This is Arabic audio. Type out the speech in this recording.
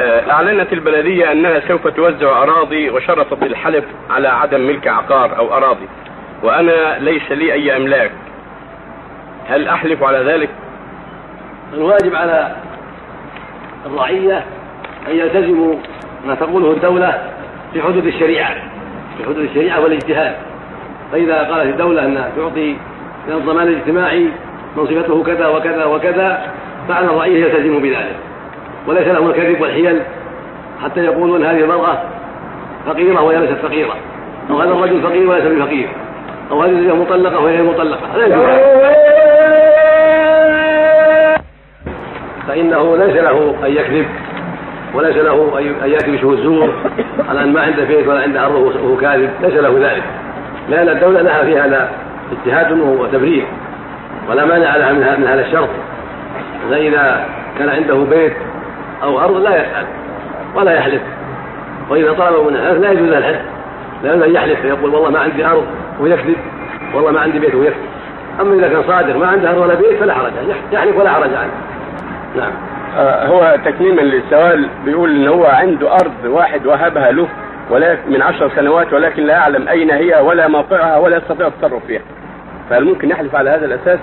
آه، أعلنت البلدية أنها سوف توزع أراضي وشرطت الحلف على عدم ملك عقار أو أراضي. وأنا ليس لي أي أملاك. هل أحلف على ذلك؟ الواجب على الرعية أن يلتزموا ما تقوله الدولة في حدود الشريعة في حدود الشريعة والاجتهاد. فإذا قالت الدولة أنها تعطي من الضمان الاجتماعي منصبته كذا وكذا وكذا فعلى الرعية يلتزم بذلك. وليس لهم الكذب والحيل حتى يقولون هذه المرأة فقيرة وهي ليست فقيرة. أو هذا الرجل فقير وليس بفقير. أو هذه الزوجة مطلقة وهي مطلقة. لا فإنه ليس له أن يكذب وليس له أن يأتي بشهود زور على أن ما عنده بيت ولا عنده أرض وهو كاذب. ليس له ذلك. لأن الدولة لها في هذا اجتهاد وتبرير ولا مانع لها من هذا الشرط. فإذا كان عنده بيت أو أرض لا يسأل ولا يحلف. وإذا طلبوا من لا يجوز الحلف لا يجوز أن يحلف فيقول والله ما عندي أرض ويكذب والله ما عندي بيت ويكذب. أما إذا كان صادق ما عنده أرض ولا بيت فلا حرج يحلف ولا حرج عنه نعم. آه، هو تكميما للسؤال بيقول إن هو عنده أرض واحد وهبها له ولكن من عشر سنوات ولكن لا يعلم أين هي ولا موقعها ولا يستطيع التصرف فيها. فهل ممكن يحلف على هذا الأساس؟